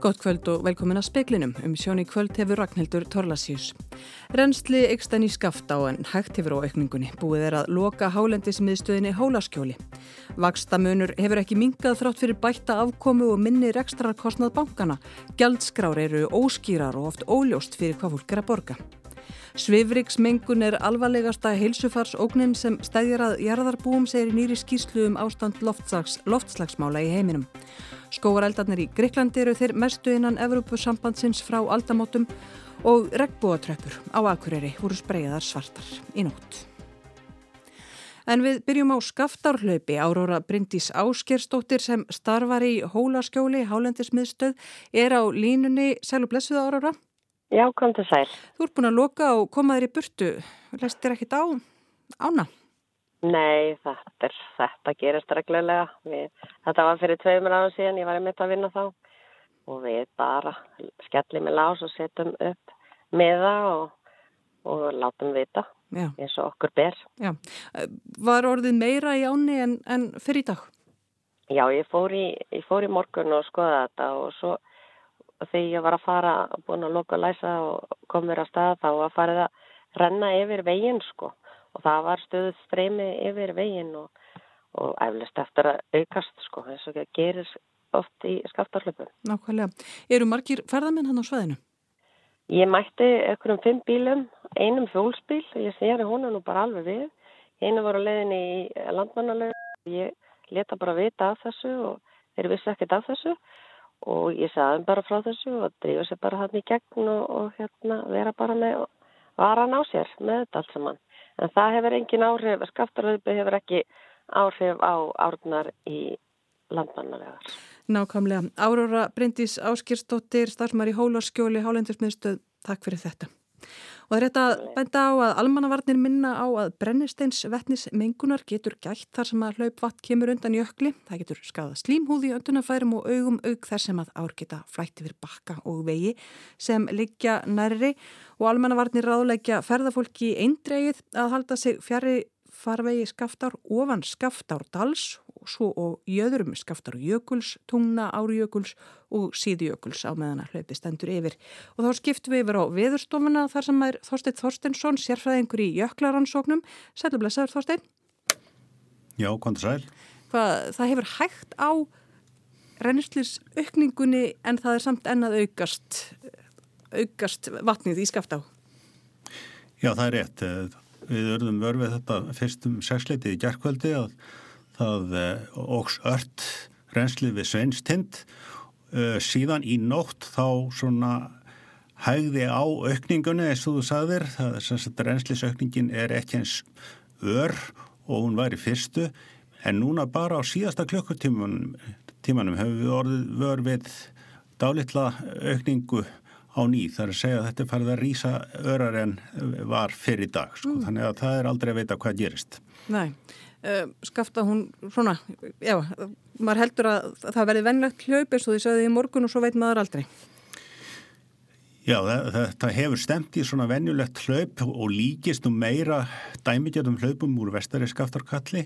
Gott kvöld og velkomin að speklinum. Um sjón í kvöld hefur Ragnhildur Torlasjus. Rensli ekstan í skafta á en hægt hefur á aukningunni. Búið er að loka hálendismiðstöðinni Hólaskjóli. Vakstamunur hefur ekki mingað þrátt fyrir bætta afkomu og minni rekstrarkostnað bankana. Gjaldskrár eru óskýrar og oft óljóst fyrir hvað fólk er að borga. Svifriksmengun er alvarlegasta heilsufarsógnin sem stæðjar að jarðarbúum segir nýri skýrslu um ástand loftslags, loftslagsmála í heiminum. Skóareldarnir í Greiklandi eru þeir mestu innan Evrópusambandsins frá aldamótum og regnbúatröppur á Akureyri voru spreyðar svartar í nótt. En við byrjum á skaftárhlaupi. Áróra Bryndís Áskerstóttir sem starfar í Hólaskjóli, Hálendismiðstöð, er á línunni. Sælu blessuð Áróra. Já, kom til sæl. Þú ert búin að loka og koma þér í burtu. Lest þér ekkit á ána? Nei, þetta, er, þetta gerist reglulega. Við, þetta var fyrir tveimur ára síðan, ég var einmitt að vinna þá og við bara skellum í lás og setjum upp meða og, og látum vita Já. eins og okkur ber. Já. Var orðið meira í áni en, en fyrir í dag? Já, ég fór í, ég fór í morgun og skoða þetta og svo þegar ég var að fara, búin að loka að læsa og komur að staða þá að farið að renna yfir veginn sko og það var stöðuð streymi yfir veginn og, og eflust eftir að aukast sko eins og gerir oft í skaftarlöpun. Nákvæmlega. Eru margir ferðamenn hann á sveðinu? Ég mætti ekkur um fimm bílum, einum fjólsbíl og ég séri húnu nú bara alveg við. Einu voru leiðin í landmannalögu og ég leta bara vita af þessu og þeir vissi ekkert af þessu og ég sagði bara frá þessu og drifur sér bara hann í gegn og, og hérna vera bara með varan á sér með þetta allt saman. En það hefur engin áhrif, skaftaröðbu hefur ekki áhrif á árnar í landmannavegar. Nákvæmlega. Áróra Bryndís Áskirstóttir, starfsmar í Hólarskjóli, Hálendismiðstöð, takk fyrir þetta. Og það er rétt að benda á að almannavarnir minna á að brennisteins vettnismengunar getur gætt þar sem að hlaupvatt kemur undan jökli. Það getur skadað slímhúði öndunafærum og augum aug þar sem að ár geta flætti fyrir bakka og vegi sem liggja nærri og almannavarnir ráðleggja ferðafólki eindreið að halda sig fjari farvegi skaftar ofan skaftar dals og svo og jöðurum skaftar jökuls, tungna árjökuls og síðjökuls á meðan að hlaupi stendur yfir. Og þá skiptum við yfir á viðurstofuna þar sem er Þorstein Þorsteinsson, sérfræðingur í jöklaransóknum. Sælu blessaður Þorstein. Já, hvort sæl. Hvað, það hefur hægt á rennislis aukningunni en það er samt ennað aukast, aukast vatnið í skaftá. Já, það er rétt. Við örðum vörfið þetta fyrstum sexleitið í gerðkvöldi að það eh, ógs ört reynsli við sveinstind. Uh, síðan í nótt þá svona hægði á aukningunni eins og þú sagðir, það er sem sagt reynslisaukningin er ekki eins ör og hún var í fyrstu en núna bara á síðasta klukkutímanum tímanum hefur við orðið vörfið dálitla aukningu á ný þar að segja að þetta er farið að rýsa örar en var fyrir dag sko. mm. þannig að það er aldrei að veita hvað gerist Nei uh, skafta hún svona, já, maður heldur að það verði vennlegt hlaup eins og því sögðu í morgun og svo veit maður aldrei. Já, það hefur stemt í svona vennulegt hlaup og líkist um meira dæmigjöldum hlaupum úr vestari skaftarkalli.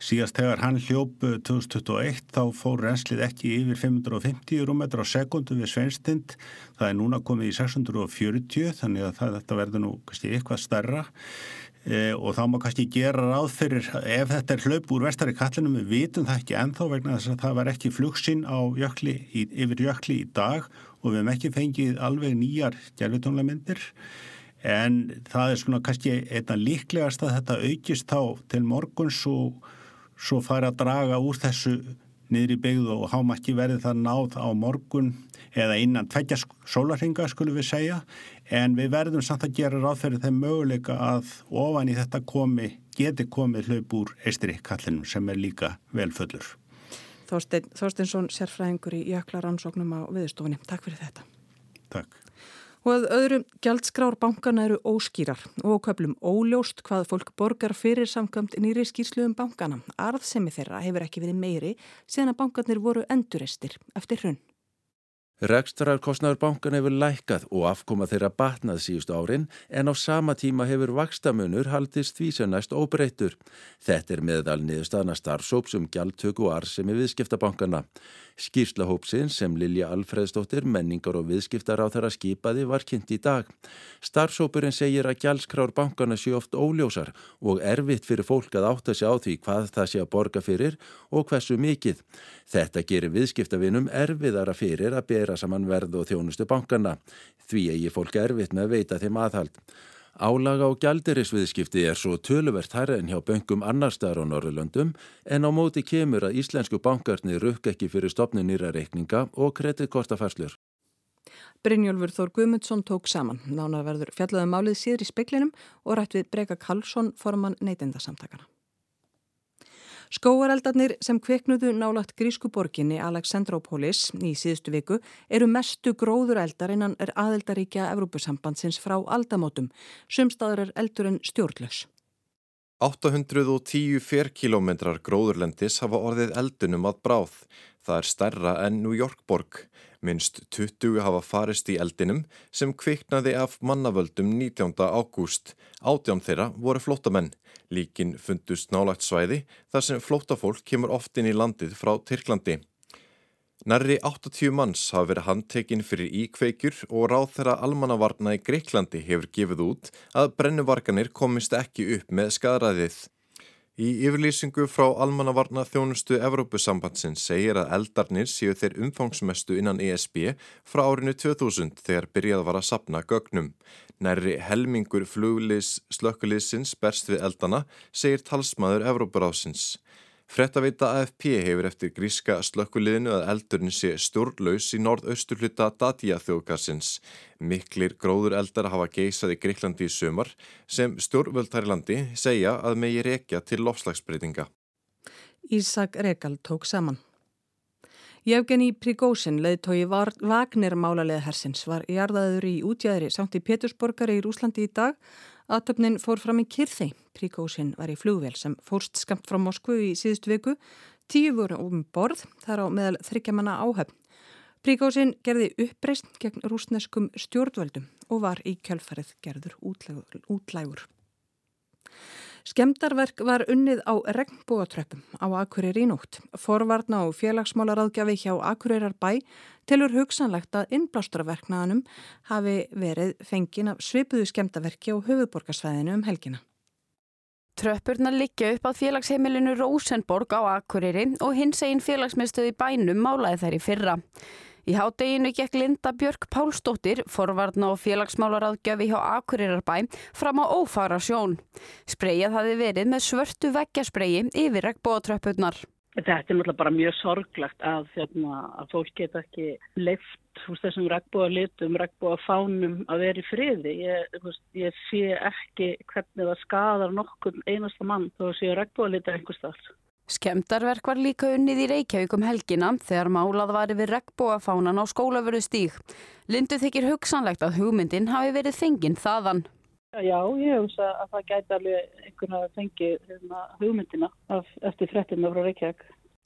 Síðast þegar hann hljóp 2021 þá fór renslið ekki yfir 550 rúmetrar á sekundu við sveinstind. Það er núna komið í 640 þannig að það, þetta verður nú kannski eitthvað starra. E, og þá má kannski gera ráð fyrir ef þetta er hlaup úr vestari kallinum við vitum það ekki enþá vegna þess að það var ekki flugsinn á jökli yfir jökli í dag og við hefum ekki fengið alveg nýjar gerfitónlamyndir en það er svona kannski einna líklegast að þetta aukist þá til morguns og svo fara að draga úr þessu niður í byggðu og hámakki verði það náð á morgun eða innan tveggja sólarhinga skulum við segja en við verðum samt að gera ráð fyrir þeim möguleika að ofan í þetta komi, geti komið hlaup úr eistri kallinum sem er líka velföllur. Þorstein, Þorsteinsson, sérfræðingur í Jöklaransóknum á viðstofunni. Takk fyrir þetta. Takk. Og að öðrum gjaldskrár bankana eru óskýrar og köplum óljóst hvað fólk borgar fyrir samkvæmt nýri skýrslu um bankana. Arðsemi þeirra hefur ekki verið meiri síðan að bankarnir voru enduristir eftir hrunn. Rekstrarkostnaður bankan hefur lækkað og afkoma þeirra batnað síðustu árin en á sama tíma hefur vakstamunur haldist því sem næst óbreytur. Þetta er meðal niðurstaðna starfsóps um gjaldtöku og arsemi viðskiptabankana. Skýrslahópsin sem Lilja Alfredsdóttir, menningar og viðskiptar á þeirra skipaði var kynnt í dag. Starfsópurinn segir að gjaldskrár bankana sé oft óljósar og erfitt fyrir fólk að átta sig á því hvað það sé að borga fyrir og hversu mikið. Þetta gerir viðskiptavinum erfiðara fyrir að bera saman verð og þjónustu bankana. Því eigi fólk erfitt með að veita þeim aðhald. Álaga á gjaldirisviðskipti er svo töluvert hærra en hjá böngum annar staðar á Norðurlöndum en á móti kemur að íslensku bankarnir rukk ekki fyrir stopni nýra reikninga og kreditkortafærslur. Brynjólfur Þór Guðmundsson tók saman. Nánar verður fjallaðum málið síður í speklinum og rætt við Breka Karlsson forman neytindasamtakana. Skóareldarnir sem kveiknuðu nálagt grísku borginni Alexandrópolis í síðustu viku eru mestu gróðureldar innan er aðeldaríkja Evrópusambandsins frá aldamótum. Sumstaður er eldurinn stjórnlaus. 810 fyrrkilometrar gróðurlendis hafa orðið eldunum að bráð. Það er stærra en New York borg. Minst 20 hafa farist í eldinum sem kviknaði af mannavöldum 19. ágúst. Átjám þeirra voru flótamenn. Líkin fundust nálagt svæði þar sem flóttafólk kemur oft inn í landið frá Tyrklandi. Nærri 80 manns hafa verið handtekinn fyrir íkveikjur og ráð þeirra almannavarna í Greiklandi hefur gefið út að brennuvarganir komist ekki upp með skadræðið. Í yfirlýsingu frá almannavarna þjónustu Evrópusambandsins segir að eldarnir séu þeir umfangsmestu innan ESB frá árinu 2000 þegar byrjað var að sapna gögnum. Nærri helmingur fluglis slökkulisins berst við eldana, segir talsmaður Evróparásins. Frettavita AFP hefur eftir gríska slökkuliðinu að eldurinn sé stjórnlaus í norðausturluta Datia þjóðkarsins. Miklir gróður eldar hafa geisað í Greiklandi í sömar sem stjórnvöldhærilandi segja að megi rekja til lofslagsbreytinga. Ísak Rekal tók saman. Jefgeni Prigósin, leðtói Vagner málarlega hersins, var jarðaður í útjæðri samt í Petursborgari í Rúslandi í dag Aðtöfnin fór fram í Kirþei. Príkósin var í flugvél sem fórst skamt frá Moskvu í síðust viku. Tíu voru um borð þar á meðal þryggjamanna áhöfn. Príkósin gerði uppreist gegn rúsneskum stjórnvöldum og var í kjölfarið gerður útlægur. Skemdarverk var unnið á regnbúatröppum á Akureyri í nótt. Forvarna og félagsmálaraðgjafi hjá Akureyrar bæ tilur hugsanlegt að innblásturverknaðanum hafi verið fengin af svipuðu skemdaverki á höfuborgarsvæðinu um helgina. Tröppurna liggja upp að félagsheimilinu Rosenborg á Akureyri og hins einn félagsmiðstöði bænum málaði þær í fyrra. Í hádeginu gekk Linda Björk Pálsdóttir, forvarna og félagsmálaráðgjöfi hjá Akureyrarbæ, fram á ófara sjón. Spreyjað hafi verið með svörtu veggjarspreyi yfir regnbóatröppurnar. Þetta er náttúrulega bara mjög sorglagt að, þérna, að fólk geta ekki leift hús þessum regnbóa litum, regnbóa fánum að vera í friði. Ég, veist, ég sé ekki hvernig það skadar nokkur einasta mann þó að sé regnbóa litur einhverstað. Skemdarverk var líka unnið í Reykjavík um helgina þegar málað var yfir regnbóafánan á skólaföru stíg. Lindu þykir hugsanlegt að hugmyndin hafi verið fenginn þaðan. Já, ég hugsa að það gæti alveg einhvern að fengi hérna, hugmyndina eftir frettina frá Reykjavík.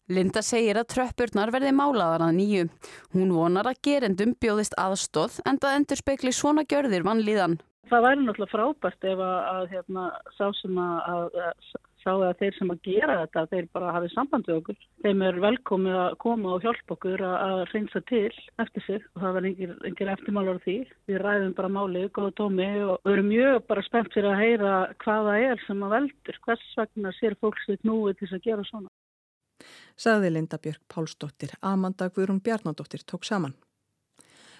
Linda segir að tröppurnar verði málaðar að nýju. Hún vonar að gerendum bjóðist aðstóð en það endur spekli svona gjörðir vannlíðan. Það væri náttúrulega frábært ef að, að hérna, sá sem að, að sáu að þeir sem að gera þetta, þeir bara hafið samband við okkur. Þeim er velkomið að koma og hjálpa okkur að, að reynsa til eftir sig og það var engin, engin eftirmálar því. Við ræðum bara málið, góða tómi og við erum mjög bara spennt fyrir að heyra hvaða er sem að veldur, hvers vegna sér fólksveit núið til að gera svona. Saði Linda Björk Pálsdóttir, Amanda Guðrún Bjarnadóttir tók saman.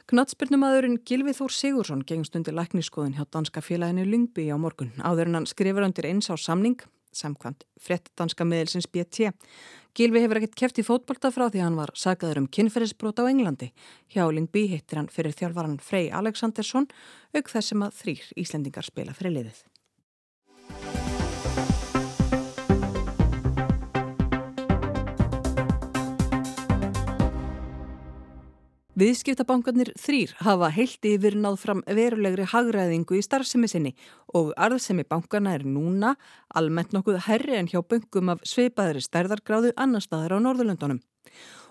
Knatsbyrnumadurinn Gilvi Þór Sigursson gengst undir lækniskoðun hjá Danska félaginu Lyngby á morgun. Áður en hann skrifur undir eins á samning samkvæmt frettdanska meðelsins BT. Gilvi hefur ekkert keft í fótbolta frá því hann var sagaður um kynferðisbrot á Englandi. Hjáling bí hittir hann fyrir þjálfvaran Frey Alexandersson auk þessum að þrýr Íslendingar spila fyrir liðið. Viðskiptabankarnir þrýr hafa heilt yfir náð fram verulegri hagræðingu í starfsemi sinni og arðsemi bankana er núna almennt nokkuð herri en hjá böngum af sveipaðri stærðargráðu annar staðar á Norðurlöndunum.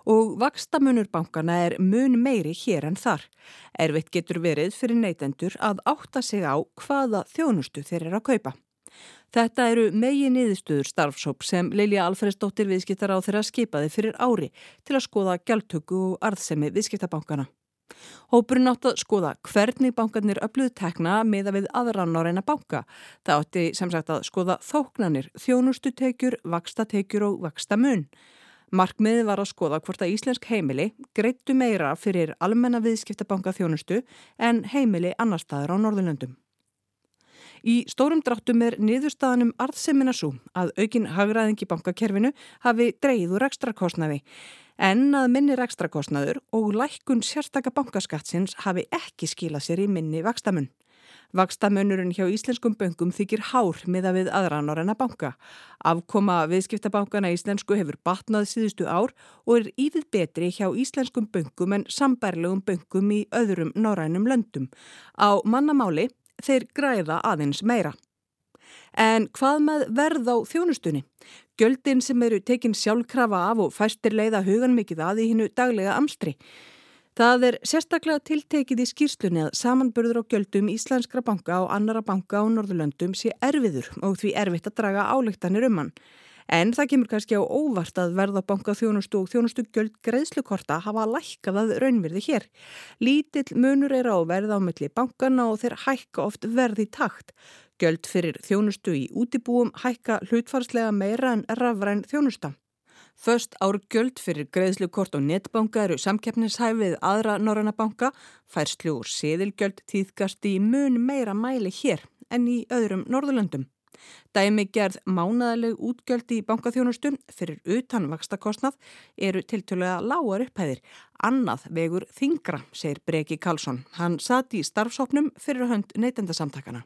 og vakstamunur bankana er mun meiri hér en þar. Erfitt getur verið fyrir neytendur að átta sig á hvaða þjónustu þeir eru að kaupa. Þetta eru megi niðurstöður starfsóp sem Lilja Alfredsdóttir viðskiptar á þeirra skipaði fyrir ári til að skoða gjaldtöku og arðsemi viðskiptabankana. Hópurinn átt að skoða hvernig bankarnir öfluð tekna meða við aðra norræna banka. Það átti sem sagt að skoða þóknanir, þjónustutekjur, vakstatekjur og vakstamun. Markmiði var að skoða hvort að Íslensk heimili greittu meira fyrir almenna viðskiptabanka þjónustu en heimili annar staðar á Norðurlöndum. Í stórum dráttum er niðurstaðanum arðsemina svo að aukin hagraðing í bankakerfinu hafi dreyð úr ekstrakostnaði en að minni ekstrakostnaður og lækkun sérstaka bankaskattsins hafi ekki skilað sér í minni vakstamun. Vakstamunurinn hjá íslenskum böngum þykir hár miða við aðra norræna banka. Afkoma viðskiptabankana íslensku hefur batnað síðustu ár og er íðið betri hjá íslenskum böngum en sambærlegum böngum í öðrum norrænum löndum. Á mannamáli þeir græða aðeins meira. En hvað með verð á þjónustunni? Gjöldin sem eru tekinn sjálfkrafa af og fæstir leiða hugan mikið að í hinnu daglega amstri. Það er sérstaklega tiltekið í skýrslunni að samanburður á gjöldum íslenskra banka og annara banka á Norðurlöndum sé erfiður og því erfitt að draga álektanir um hann. En það kemur kannski á óvart að verða banka þjónustu og þjónustu göld greiðslukorta hafa lækkað að raunverði hér. Lítill munur er á melli bankana og þeir hækka oft verði takt. Göld fyrir þjónustu í útibúum hækka hlutfarslega meira en rafræn þjónusta. Föst ár göld fyrir greiðslukort og netbanka eru samkeppnishæfið aðra norranna banka, færslu úr séðilgjöld tíðkast í mun meira mæli hér en í öðrum norðurlöndum. Dæmi gerð mánaðaleg útgjöldi í bankaþjónustu fyrir utan vakstakostnað eru tiltölulega lágar upphæðir. Annað vegur þingra, segir Breki Karlsson. Hann sati í starfsóknum fyrir hönd neytendasamtakana.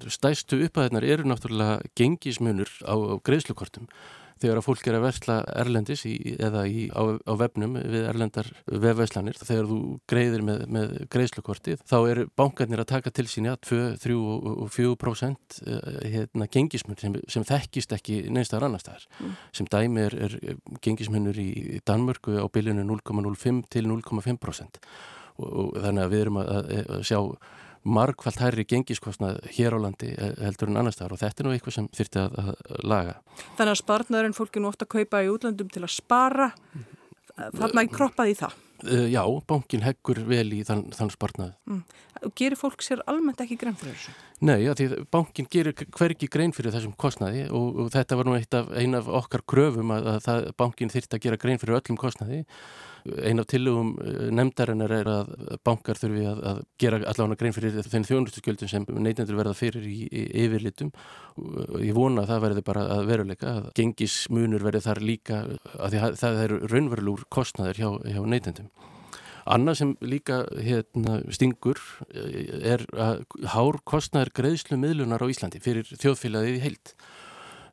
Stæstu upphæðinar eru náttúrulega gengismunur á, á greiðslukortum þegar að fólk er að versla erlendis í, eða í, á, á vefnum við erlendar vefveislanir þegar þú greiðir með, með greiðslukortið þá eru bankarnir að taka til sín ja, 2, 3 og 4% eh, hérna, gengismun sem, sem þekkist ekki neinstakar annar staðar mm. sem dæmi er, er gengismunur í Danmörku á byljunu 0,05 til 0,5% og, og þannig að við erum að, að sjá margfald hærri gengiskostnað hér á landi eh, heldur en annar staðar og þetta er nú eitthvað sem þurfti að, að laga. Þannig að spartnaðurinn fólki nú ofta kaupa í útlandum til að spara, þarna er kroppað í það? Uh, já, bankin heggur vel í þann, þann spartnað. Mm. Gerir fólk sér almennt ekki grein fyrir þessu? Nei, já, því bankin gerir hverki grein fyrir þessum kostnaði og, og þetta var nú eitt af, ein af okkar kröfum að, að það, bankin þyrti að gera grein fyrir öllum kostnaði Ein af tillögum eh, nefndarinnar er að bankar þurfi að, að gera allavega grein fyrir þenn þjónustuskjöldum sem neytendur verða fyrir í, í yfirlitum. Ég vona að það verði bara að veruleika að gengismunur verði þar líka að að það eru raunverulur kostnaður hjá, hjá neytendum. Annað sem líka hérna, stingur eh, er að hár kostnaður greiðslu miðlunar á Íslandi fyrir þjóðfélagið í heilt.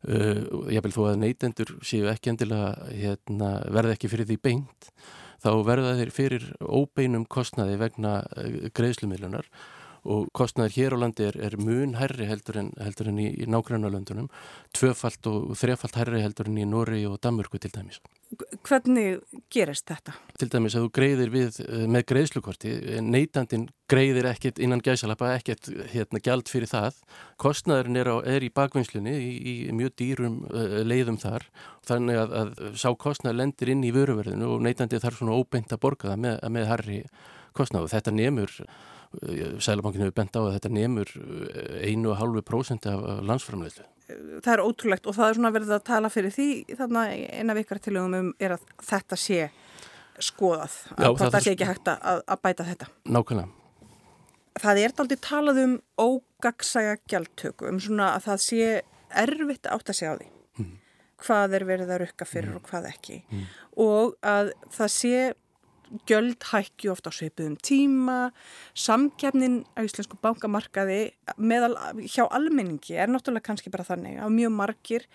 Uh, ég vil þó að neytendur séu ekki endilega hérna, verða ekki fyrir því beint þá verða þeir fyrir óbeinum kostnaði vegna uh, greiðslumiðlunar og kostnaður hér á landi er, er mun herri heldur en, heldur en í, í nágrannalöndunum, tvöfalt og þrefalt herri heldur en í Nóri og Danmörku til dæmis. Hvernig gerist þetta? Til dæmis að þú greiðir við eh, með greiðslukorti, neytandin greiðir ekkert innan gæsalappa, ekkert hérna gjald fyrir það. Kostnaðurinn er, er í bakvinnslunni í, í mjög dýrum uh, leiðum þar, þannig að, að sá kostnaður lendir inn í vöruverðinu og neytandi þarf svona óbeint að borga það með, með herri kostnaðu. Þetta nefnur Sælabankin hefur bent á að þetta nefnur 1,5% af landsframleyslu. Það er ótrúlegt og það er svona verið að tala fyrir því þarna eina vikar tilögum um er að þetta sé skoðað, Já, að það sé ekki hægt að, að bæta þetta. Nákvæmlega. Það er aldrei talað um ógagsæga gjaldtöku, um svona að það sé erfitt átt að segja á því. Mm. Hvað er verið að rukka fyrir mm. og hvað ekki. Mm. Og að það sé gjöld hækju ofta á sveipuðum tíma, samkjafnin á íslensku bankamarkaði meðal, hjá almenningi er náttúrulega kannski bara þannig að mjög margir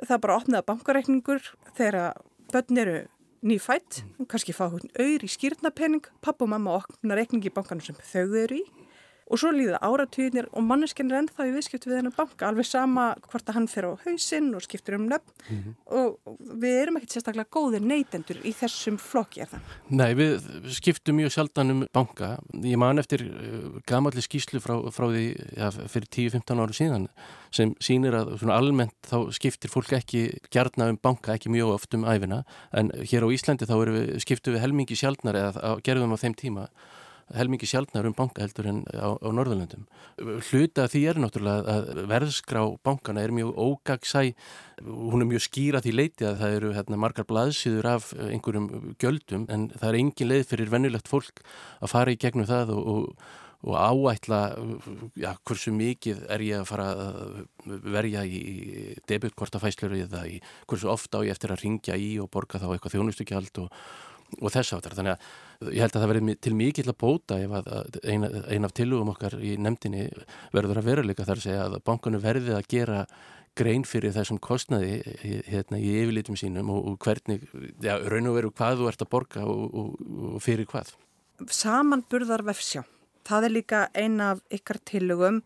það bara opnaða bankareikningur þegar börn eru nýfætt, kannski fá hún auður í skýrnapenning, pappa og mamma opna reikningi í bankanum sem þau eru í og svo líða áratýðinir og manneskinn er ennþá í viðskipt við hennar banka alveg sama hvort að hann fer á hausinn og skiptur um nöfn mm -hmm. og við erum ekkert sérstaklega góðir neytendur í þessum flokki er það? Nei, við skiptum mjög sjaldan um banka ég man eftir uh, gamalli skýslu frá, frá því ja, fyrir 10-15 áru síðan sem sínir að almennt þá skiptir fólk ekki gerna um banka, ekki mjög oft um æfina en hér á Íslandi þá við, skiptum við helmingi sjaldnar eða gerðum á þeim tíma helmingi sjálfnar um banka heldur en á, á Norðurlöndum. Hluta því er náttúrulega að verðskrá bankana er mjög ógagsæ, hún er mjög skýra því leiti að það eru hérna, margar blaðsýður af einhverjum gjöldum en það er engin leið fyrir vennulegt fólk að fara í gegnum það og, og, og áætla ja, hversu mikið er ég að fara að verja í debutkortafæslur eða í hversu ofta á ég eftir að ringja í og borga þá eitthvað þjónustugjald og og þess aftar. Þannig að ég held að það verði til mikill að bóta ef að ein, ein af tilugum okkar í nefndinni verður að veruleika þar að segja að bankanu verði að gera grein fyrir þessum kostnaði hérna, í yfirlitum sínum og, og hvernig, já, raun og veru hvað þú ert að borga og, og, og fyrir hvað. Samanburðar vefsjá, það er líka eina af ykkar tilugum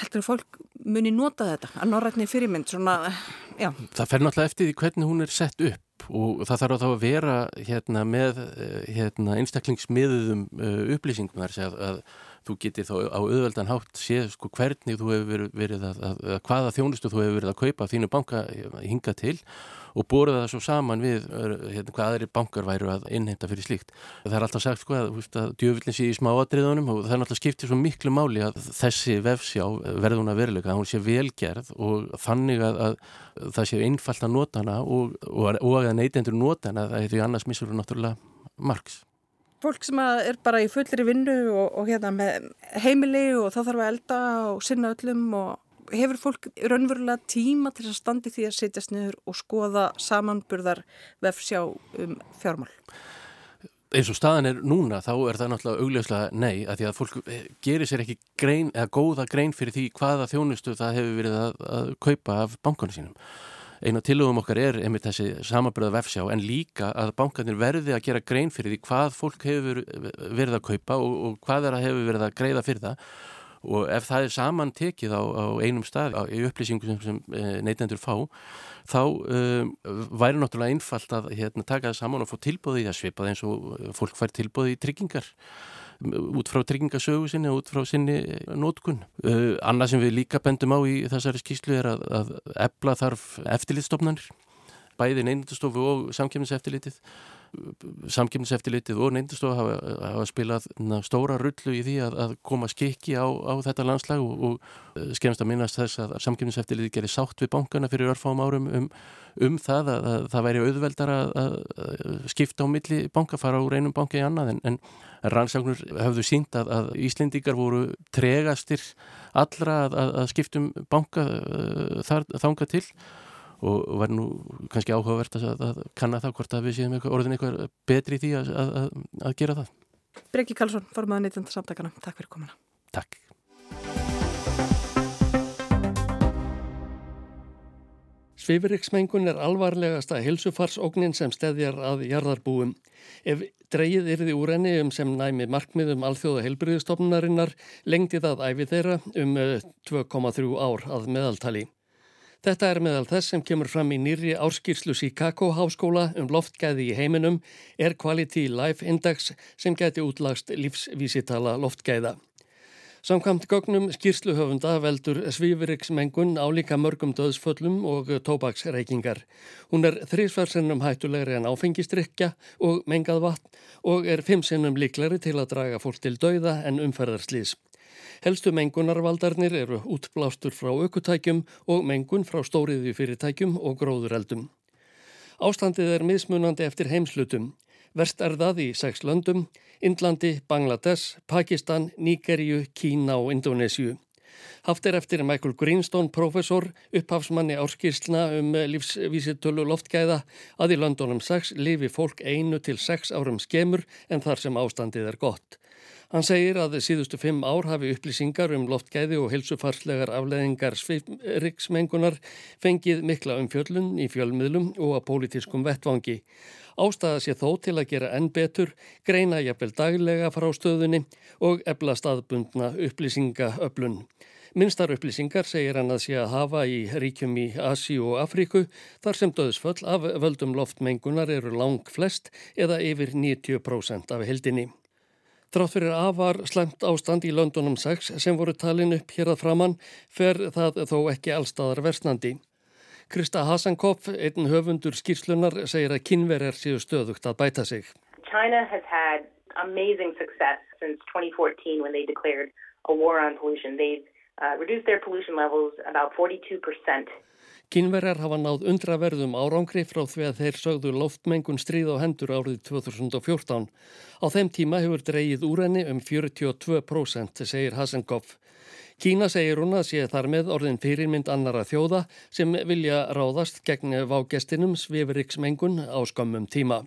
heldur fólk muni nota þetta að norrætni fyrirmynd svona, já. Það fer náttúrulega eftir því hvernig hún er sett upp og það þarf þá að vera hérna, með eh, hérna, einstaklingsmiðuðum uh, upplýsingum þar að, að þú getur þá á auðveldan hátt séð sko, hvernig þú hefur verið, að, að, að hvaða þjónustu þú hefur verið að kaupa þínu banka hinga til. og bóruð það svo saman við hérna, hvað aðri bankar væru að innhenda fyrir slíkt. Það er alltaf sagt sko að, að djöfullin sé í smá aðriðunum og það er alltaf skiptið svo miklu máli að þessi vefsjá verðuna veruleika, að hún sé velgerð og þannig að, að það sé einfalt að nota hana og, og, og að neytendur nota hana, það er því annars missur hún náttúrulega margs fólk sem er bara í fullri vinnu og, og hérna heimili og þá þarf að elda og sinna öllum og hefur fólk raunverulega tíma til að standi því að setjast niður og skoða samanburðar vefsjá um fjármál? Eins og staðan er núna þá er það náttúrulega augljóslega nei að því að fólk eh, gerir sér ekki grein góða grein fyrir því hvaða þjónustu það hefur verið að, að kaupa af bankunum sínum. Einu tilugum okkar er einmitt þessi samanbröða vefsjá en líka að bankanir verði að gera grein fyrir því hvað fólk hefur verið að kaupa og, og hvað er að hefur verið að greiða fyrir það og ef það er saman tekið á, á einum stað á, í upplýsingum sem, sem e, neytendur fá þá um, væri náttúrulega einfalt að hérna, taka það saman og få tilbúði í það svipað eins og fólk fær tilbúði í tryggingar út frá tryggingasögu sinni og út frá sinni nótkun. Uh, annað sem við líka bendum á í þessari skýslu er að, að ebla þarf eftirlitstofnanir bæði neyndstofu og samkjöfniseftirlitið samkjöfniseftilitið og neyndustofa hafa, hafa spilað stóra rullu í því að, að koma skikki á, á þetta landslag og, og eh, skemst að minnast þess að samkjöfniseftilitið gerir sátt við bankana fyrir örfám árum um, um það að, að það væri auðveldar að, að skipta á milli banka, fara úr einum banka í annað. En, en rannsóknur hafðu sínt að Íslendikar voru tregastir allra að skiptum banka uh, þar, þanga til og var nú kannski áhugavert að, að kanna það hvort að við séum eitthvað, orðin eitthvað betri í því að, að, að gera það. Breki Karlsson, formaða neytjönda samtakana. Takk fyrir komuna. Takk. Sveifiriksmengun er alvarlegasta hilsufarsóknin sem stedjar að jarðarbúum. Ef dreyið yrði úr enni um sem næmi markmiðum alþjóða heilbriðistofnunarinnar lengdi það æfi þeirra um 2,3 eh, ár að meðaltali. Þetta er meðal þess sem kemur fram í nýri árskýrslu Chicago háskóla um loftgæði í heiminum Air Quality Life Index sem geti útlagst lífsvísitala loftgæða. Samkvæmt gögnum skýrsluhöfunda veldur svífiriksmengun álíka mörgum döðsföllum og tóbaksreikingar. Hún er þrísvarsinnum hættulegri en áfengistrykja og mengað vatn og er fimm sinnum líklari til að draga fólk til dauða en umferðarslýs. Helstu mengunarvaldarnir eru útblástur frá aukutækjum og mengun frá stóriði fyrirtækjum og gróðureldum. Ástandið er mismunandi eftir heimslutum. Verst er það í sex löndum, Indlandi, Bangladesh, Pakistan, Níkerju, Kína og Indonésiu. Haft er eftir Michael Greenstone, professor, upphafsmanni árskýrsluna um lífsvísitölu loftgæða að í löndunum 6 lifi fólk einu til 6 árum skemur en þar sem ástandið er gott. Hann segir að síðustu fimm ár hafi upplýsingar um loftgæði og helsufarslegar afleðingar svifriksmengunar fengið mikla um fjöllun í fjölmiðlum og að pólitískum vettvangi. Ástæða sé þó til að gera enn betur, greina jafnvel daglega frá stöðunni og ebla staðbundna upplýsingaöflun. Minnstar upplýsingar segir hann að sé að hafa í ríkjum í Asíu og Afríku þar sem döðsföll af völdum loftmengunar eru lang flest eða yfir 90% af heldinni. Trátt fyrir afar slemt ástand í Londonum 6 sem voru talin upp hér að framann fer það þó ekki allstaðar versnandi. Krista Hasankopf, einn höfundur skýrslunar, segir að kynverjar séu stöðugt að bæta sig. China has had amazing success since 2014 when they declared a war on pollution. They've uh, reduced their pollution levels about 42%. Kínverjar hafa náð undraverðum árangri frá því að þeir sögðu loftmengun stríð á hendur árið 2014. Á þeim tíma hefur dreyið úr henni um 42%, segir Hasenkopf. Kína segir hún að sé þar með orðin fyrirmynd annara þjóða sem vilja ráðast gegn vágestinum svifriksmengun á skömmum tíma.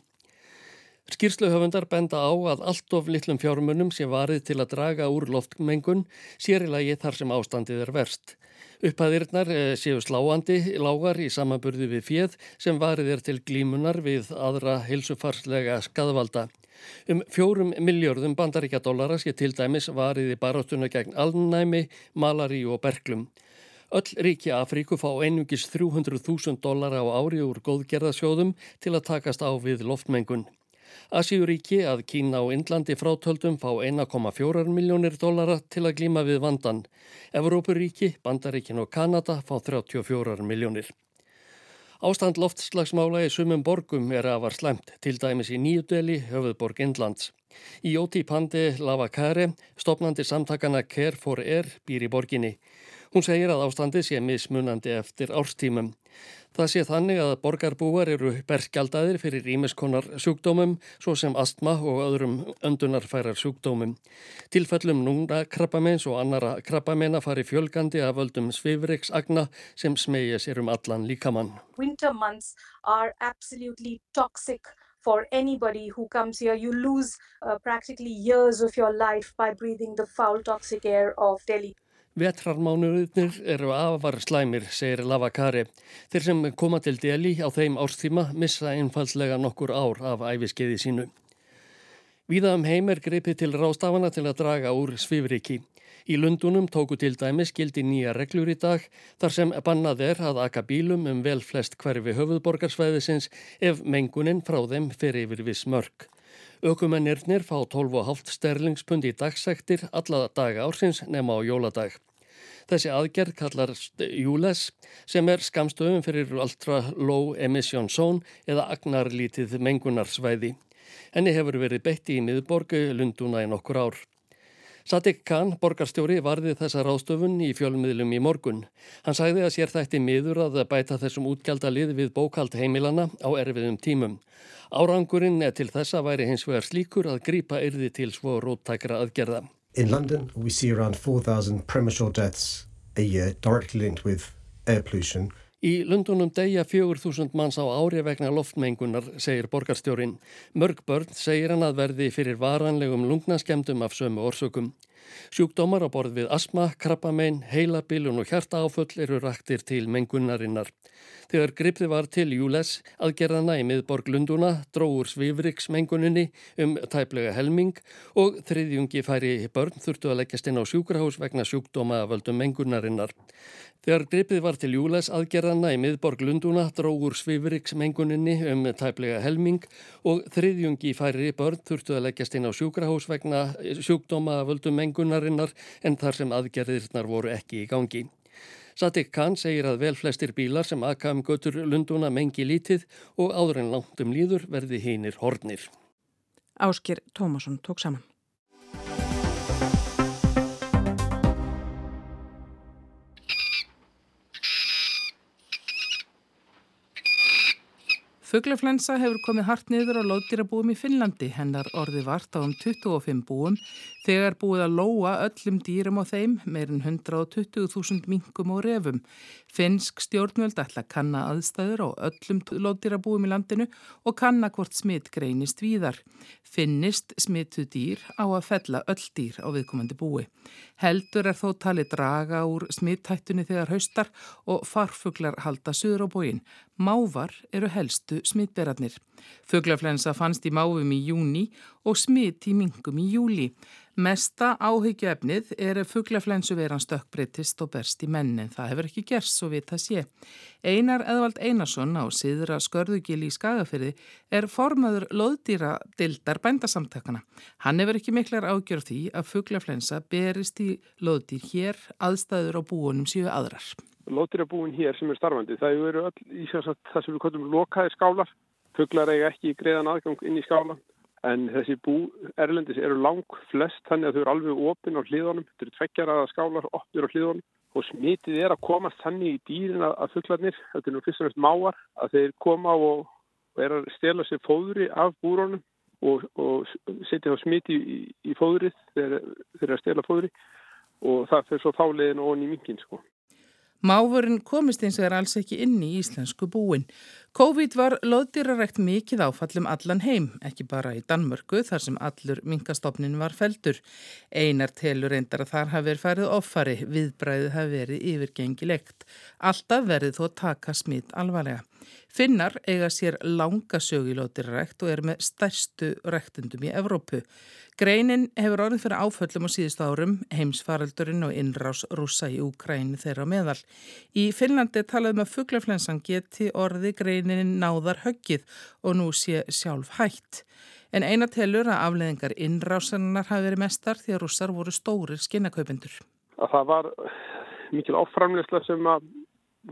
Skýrsluhöfundar benda á að allt of litlum fjármunum sé varið til að draga úr loftmengun sérilagi þar sem ástandið er verst. Upphæðirnar eh, séu sláandi lágar í samanburði við fjöð sem varið er til glímunar við aðra hilsufarslega skadvalda. Um fjórum miljörðum bandaríkjadólara sé til dæmis varið í baráttuna gegn alnæmi, malari og berglum. Öll ríki Afríku fá einungis 300.000 dólara á ári úr góðgerðasjóðum til að takast á við loftmengun. Asíuríki að Kína og Indlandi frátöldum fá 1,4 miljónir dólara til að glíma við vandan. Evrópuríki, Bandaríkin og Kanada fá 34 miljónir. Ástand loftslagsmála í sumum borgum er að var slemt, til dæmis í Nýjudeli, höfuðborg Indlands. Í Jóti Pandi Lavakare, stopnandi samtakana Care for Air, býr í borginni. Hún segir að ástandi sé mismunandi eftir árstímum. Það sé þannig að borgarbúar eru berskjaldadir fyrir ímiskonar sjúkdómum svo sem astma og öðrum öndunarfærar sjúkdómum. Tilfellum núna krabbameins og annara krabbameina fari fjölgandi af völdum svifriksagna sem smegja sér um allan líkamann. Winter months are absolutely toxic for anybody who comes here. You lose uh, practically years of your life by breathing the foul toxic air of Delhi. Vetrarmánuðurnir eru afar slæmir, segir Lavakari. Þeir sem koma til deli á þeim árstíma missa einfallega nokkur ár af æfiskeiði sínu. Víða um heim er greipið til rástafana til að draga úr svifriki. Í Lundunum tóku til dæmis gildi nýja reglur í dag þar sem bannað er að aka bílum um vel flest hverfi höfuðborgarsvæðisins ef mengunin frá þeim fer yfir viss mörg. Ökumennirnir fá 12,5 sterlingspund í dagsektir alla daga ársins nema á jóladag. Þessi aðgerð kallar ULES sem er skamstöðum fyrir Ultra Low Emission Zone eða agnarlítið mengunarsvæði. Henni hefur verið beitt í miðborgu Lunduna í nokkur ár. Sadik Khan, borgarstjóri, varði þessa ráðstöfun í fjölmiðlum í morgun. Hann sagði að sér þætti miður að bæta þessum útgjaldalið við bókald heimilana á erfiðum tímum. Árangurinn er til þessa væri hins vegar slíkur að grípa yrði til svo róttækra aðgerða. In London we see around 4,000 premature deaths a year directly linked with air pollution Í Lundunum degja 4.000 manns á ári vegna loftmengunar, segir borgarstjórin. Mörg börn segir hann að verði fyrir varanlegum lungnaskemdum af sömu orsökum. Sjúkdómar á borð við asma, krabbamein, heilabilun og hjartaáfull eru raktir til mengunarinnar. Þegar gripði var til júles aðgerðana í miðborg Lunduna dróur svifriksmenguninni um tæplega helming og þriðjungi færi börn þurftu að leggjast inn á sjúkrahús vegna sjúkdóma að völdum mengunarinnar. Þegar gripið var til júles aðgerðana í miðborg Lunduna drógur svifriksmenguninni um tæplega helming og þriðjungi færi börn þurftu að leggjast inn á sjúkrahús vegna sjúkdóma að völdum mengunarinnar en þar sem aðgerðirnar voru ekki í gangi. Sadik Khan segir að vel flestir bílar sem akka um götur Lunduna mengi lítið og áður en langt um líður verði hinnir hornir. Áskir Tómasson tók saman. Fuglaflensa hefur komið hart niður á lóðdýrabúum í Finnlandi. Hennar orði vart á um 25 búum Þegar búið að lóa öllum dýrum á þeim, meirinn 120.000 minkum og refum. Finnsk stjórnvöld ætla að kanna aðstæður á öllum lóðdýrabúum í landinu og kanna hvort smitt greinist víðar. Finnist smittu dýr á að fella öll dýr á viðkomandi búi. Heldur er þó talið draga úr smittættunni þegar haustar og farfuglar halda suður á búin. Mávar eru helstu smittberarnir. Fuglaflensa fannst í máfum í júni og smitt í mingum í júli. Mesta áhyggjöfnið er að fuglaflensu veran stökkbreytist og berst í mennin. Það hefur ekki gerst svo við það sé. Einar Eðvald Einarsson á síðra skörðugili í Skagafyrði er formaður loðdýra dildar bændasamtakana. Hann hefur ekki miklar ágjörð því að fuglaflensa berist í loðdýr hér aðstæður á búunum síu aðrar. Loðdýrabúin hér sem er starfandi, það eru öll í það sem við kallum lokaðir skálar. Fuglar eiga ekki greiðan aðgang inn í skálan En þessi bú erlendis eru lang flest þannig að þau eru alveg opinn á hliðunum. Þetta eru tveggjaraða skálar, opnir á hliðunum og smitið er að komast þannig í dýrin að fugglarnir, þetta er nú fyrst og næst máar, að þeir koma og, og er að stela sér fóðri af búrónum og, og setja þá smiti í, í fóðrið þegar þeir eru að stela fóðri og það fyrir svo þálegin og onni í mingin sko. Máfurinn komist eins og er alls ekki inn í íslensku búin. COVID var loðdýrarekt mikið áfallum allan heim, ekki bara í Danmörku þar sem allur minkastofnin var feldur. Einar telur reyndar að þar hafi verið farið offari, viðbræðið hafi verið yfirgengilegt. Alltaf verið þó taka smitt alvarlega. Finnar eiga sér langa sög í loðdýrarekt og er með stærstu rektundum í Evrópu. Greinin hefur orðið fyrir áföllum á síðust árum, heimsfaraldurinn og innrás rúsa í Úkræni þeirra meðal. Í Finnlandi talaðum að fugglaflensan geti orði greinin náðar höggið og nú sé sjálf hætt. En eina telur að afleðingar innrásannar hafi verið mestar því að rússar voru stórir skinnakaupendur. Það var mikil áframleysla sem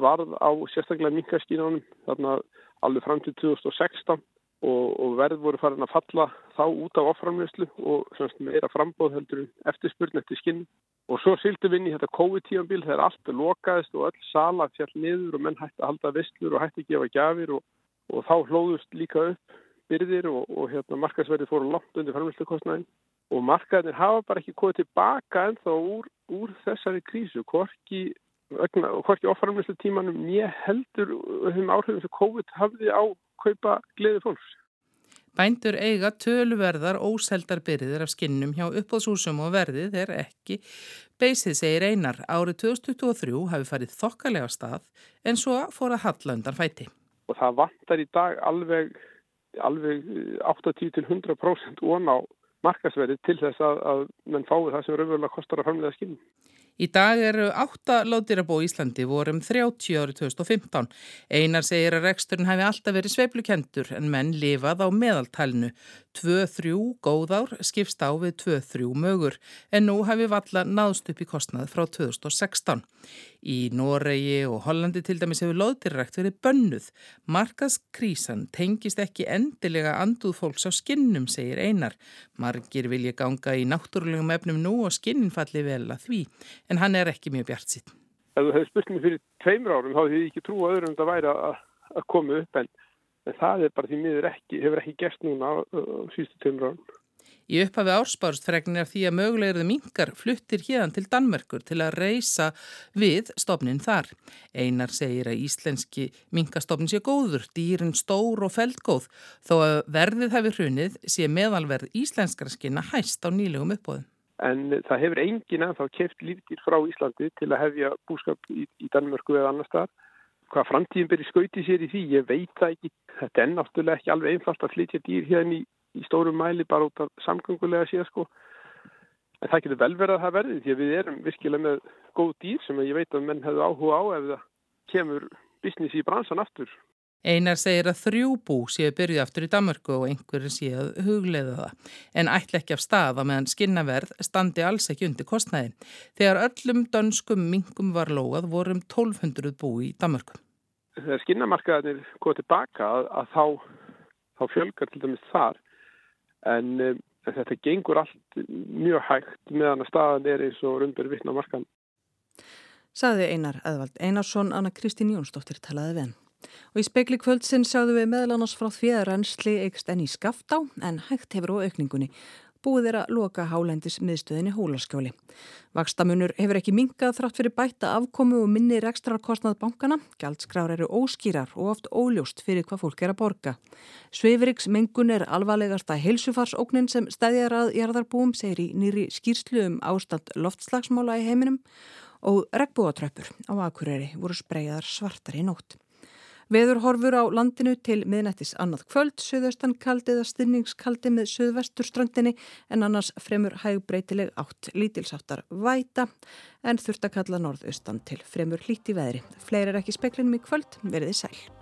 varð á sérstaklega minkaskínunum þarna alveg fram til 2016 og, og verð voru farin að falla þá út af offramleyslu og meira frambóð heldur eftirspurn eftir skinn og svo sildum við inn í þetta COVID-tíanbíl þegar allt lokaðist og öll sala fjall niður og menn hætti að halda visslur og hætti að gefa gafir og, og þá hlóðust líka upp byrðir og, og hérna markasverðið fóru langt undir framleyslukostnæðin og markaðinir hafa bara ekki komið tilbaka en þá úr, úr þessari krísu, hvorki hvorki oframleyslu tímanum nýja heldur þeim áhrifum sem COVID hafði á kaupa gleði fólks. Bændur eiga töluverðar óseldarbyrðir af skinnum hjá uppáðshúsum og verðið er ekki. Beisið segir einar árið 2023 hafi farið þokkalega stað en svo fór að halla undan fæti. Og það vantar í dag alveg, alveg 80-100% von á markasverði til þess að, að menn fái það sem raunverulega kostar að framlega skinnum. Í dag eru átta lóðdýrabó í Íslandi vorum 30 árið 2015. Einar segir að reksturinn hefði alltaf verið sveiflukendur en menn lifað á meðaltalinu. 2-3 góðár skipst á við 2-3 mögur en nú hefði valla náðst upp í kostnað frá 2016. Í Noregi og Hollandi til dæmis hefur loðdýrrekt verið bönnuð. Markaskrísan tengist ekki endilega anduð fólks á skinnum, segir Einar. Margir vilja ganga í náttúrulegum efnum nú og skinnin falli vel að því, en hann er ekki mjög bjart sitt. Ef þú hefði spurt mér fyrir tveimur árum þá hefði ég ekki trú að öðrum þetta væri að, að koma upp en, en það er bara því miður ekki, hefur ekki gerst núna á sístu árum. Í upphafi ársbárstfregnir af því að mögulegurðu mingar fluttir hérðan til Danmörkur til að reysa við stofnin þar. Einar segir að íslenski minkastofnin sé góður, dýrin stór og feldgóð, þó að verðið hefur hrunið sé meðalverð íslenskara skina hæst á nýlegum uppbóðum. En það hefur engin ennþá keft lífdýr frá Íslandi til að hefja búskap í, í Danmörku eða annar stað. Hvað framtíðin byrji skauti sér í því, ég veit það ekki. Þetta er náttúrulega ekki alveg einfalt að flytja dýr hérna í í stórum mæli bara út af samgöngulega síðan sko. En það getur vel verið að það verði því að við erum virkilega með góð dýr sem ég veit að menn hefur áhuga á ef það kemur business í bransan aftur. Einar segir að þrjú bú séu byrjuð aftur í Damörgu og einhverjum séu að hugleiða það. En ætla ekki af stað á meðan skinnaverð standi alls ekki undir kostnæði. Þegar öllum dönskum mingum var lóað vorum 1200 bú í Damörgu. Þegar skinnamarkaðinir komið tilbaka að, að þá, þá fjölgar til dæmis þar en, um, þetta gengur allt mjög hægt meðan að staðan er eins og rundur vittna markan. Saði Einar Eðvald Einarsson, Anna Kristín Jónsdóttir talaði við. Og í spekli kvöldsinn sjáðu við meðlannars frá því að rannsli eikst enn í skaftá en hægt hefur á aukningunni. búið er að loka hálendis miðstöðinni hólaskjóli. Vakstamunur hefur ekki minkað þrátt fyrir bætta afkomu og minni rekstrarkostnað bankana. Gjaldskrár eru óskýrar og oft óljóst fyrir hvað fólk er að borga. Sveifriks mengun er alvarlegasta heilsufarsóknin sem stæðjar að jarðarbúum segir í nýri skýrslu um ástand loftslagsmála í heiminum og regnbúatröppur á Akureyri voru spreyjaðar svartar í nótt. Veður horfur á landinu til miðnættis annað kvöld, söðaustan kaldi eða stinningskaldi með söðvesturstrandinni en annars fremur hægbreytileg átt lítilsáttar væta en þurft að kalla norðaustan til fremur hlíti veðri. Fleiri er ekki speklinum í kvöld, veriði sæl.